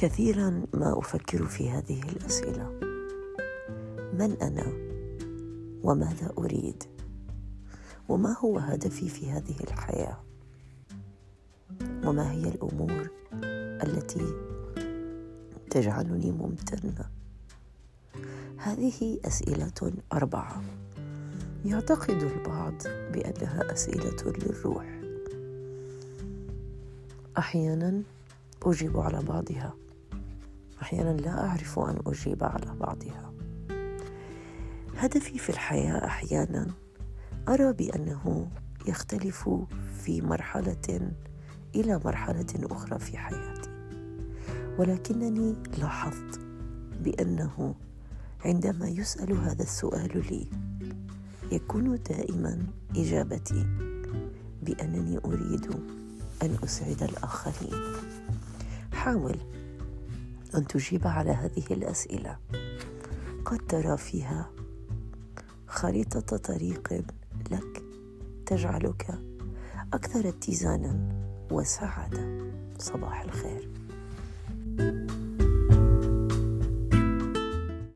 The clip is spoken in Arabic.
كثيرا ما أفكر في هذه الأسئلة. من أنا؟ وماذا أريد؟ وما هو هدفي في هذه الحياة؟ وما هي الأمور التي تجعلني ممتنة؟ هذه أسئلة أربعة. يعتقد البعض بأنها أسئلة للروح. أحيانا أجيب على بعضها. أحيانا لا أعرف أن أجيب على بعضها. هدفي في الحياة أحيانا أرى بأنه يختلف في مرحلة إلى مرحلة أخرى في حياتي. ولكنني لاحظت بأنه عندما يسأل هذا السؤال لي يكون دائما إجابتي بأنني أريد أن أسعد الآخرين. حاول أن تجيب على هذه الأسئلة. قد ترى فيها خريطة طريق لك تجعلك أكثر اتزانا وسعادة. صباح الخير. thank you